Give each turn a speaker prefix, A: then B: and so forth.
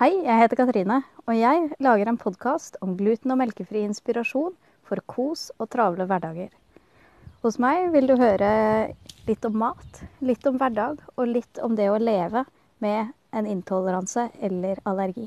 A: Hei, jeg heter Katrine, og jeg lager en podkast om gluten- og melkefri inspirasjon for kos og travle hverdager. Hos meg vil du høre litt om mat, litt om hverdag og litt om det å leve med en intoleranse eller allergi.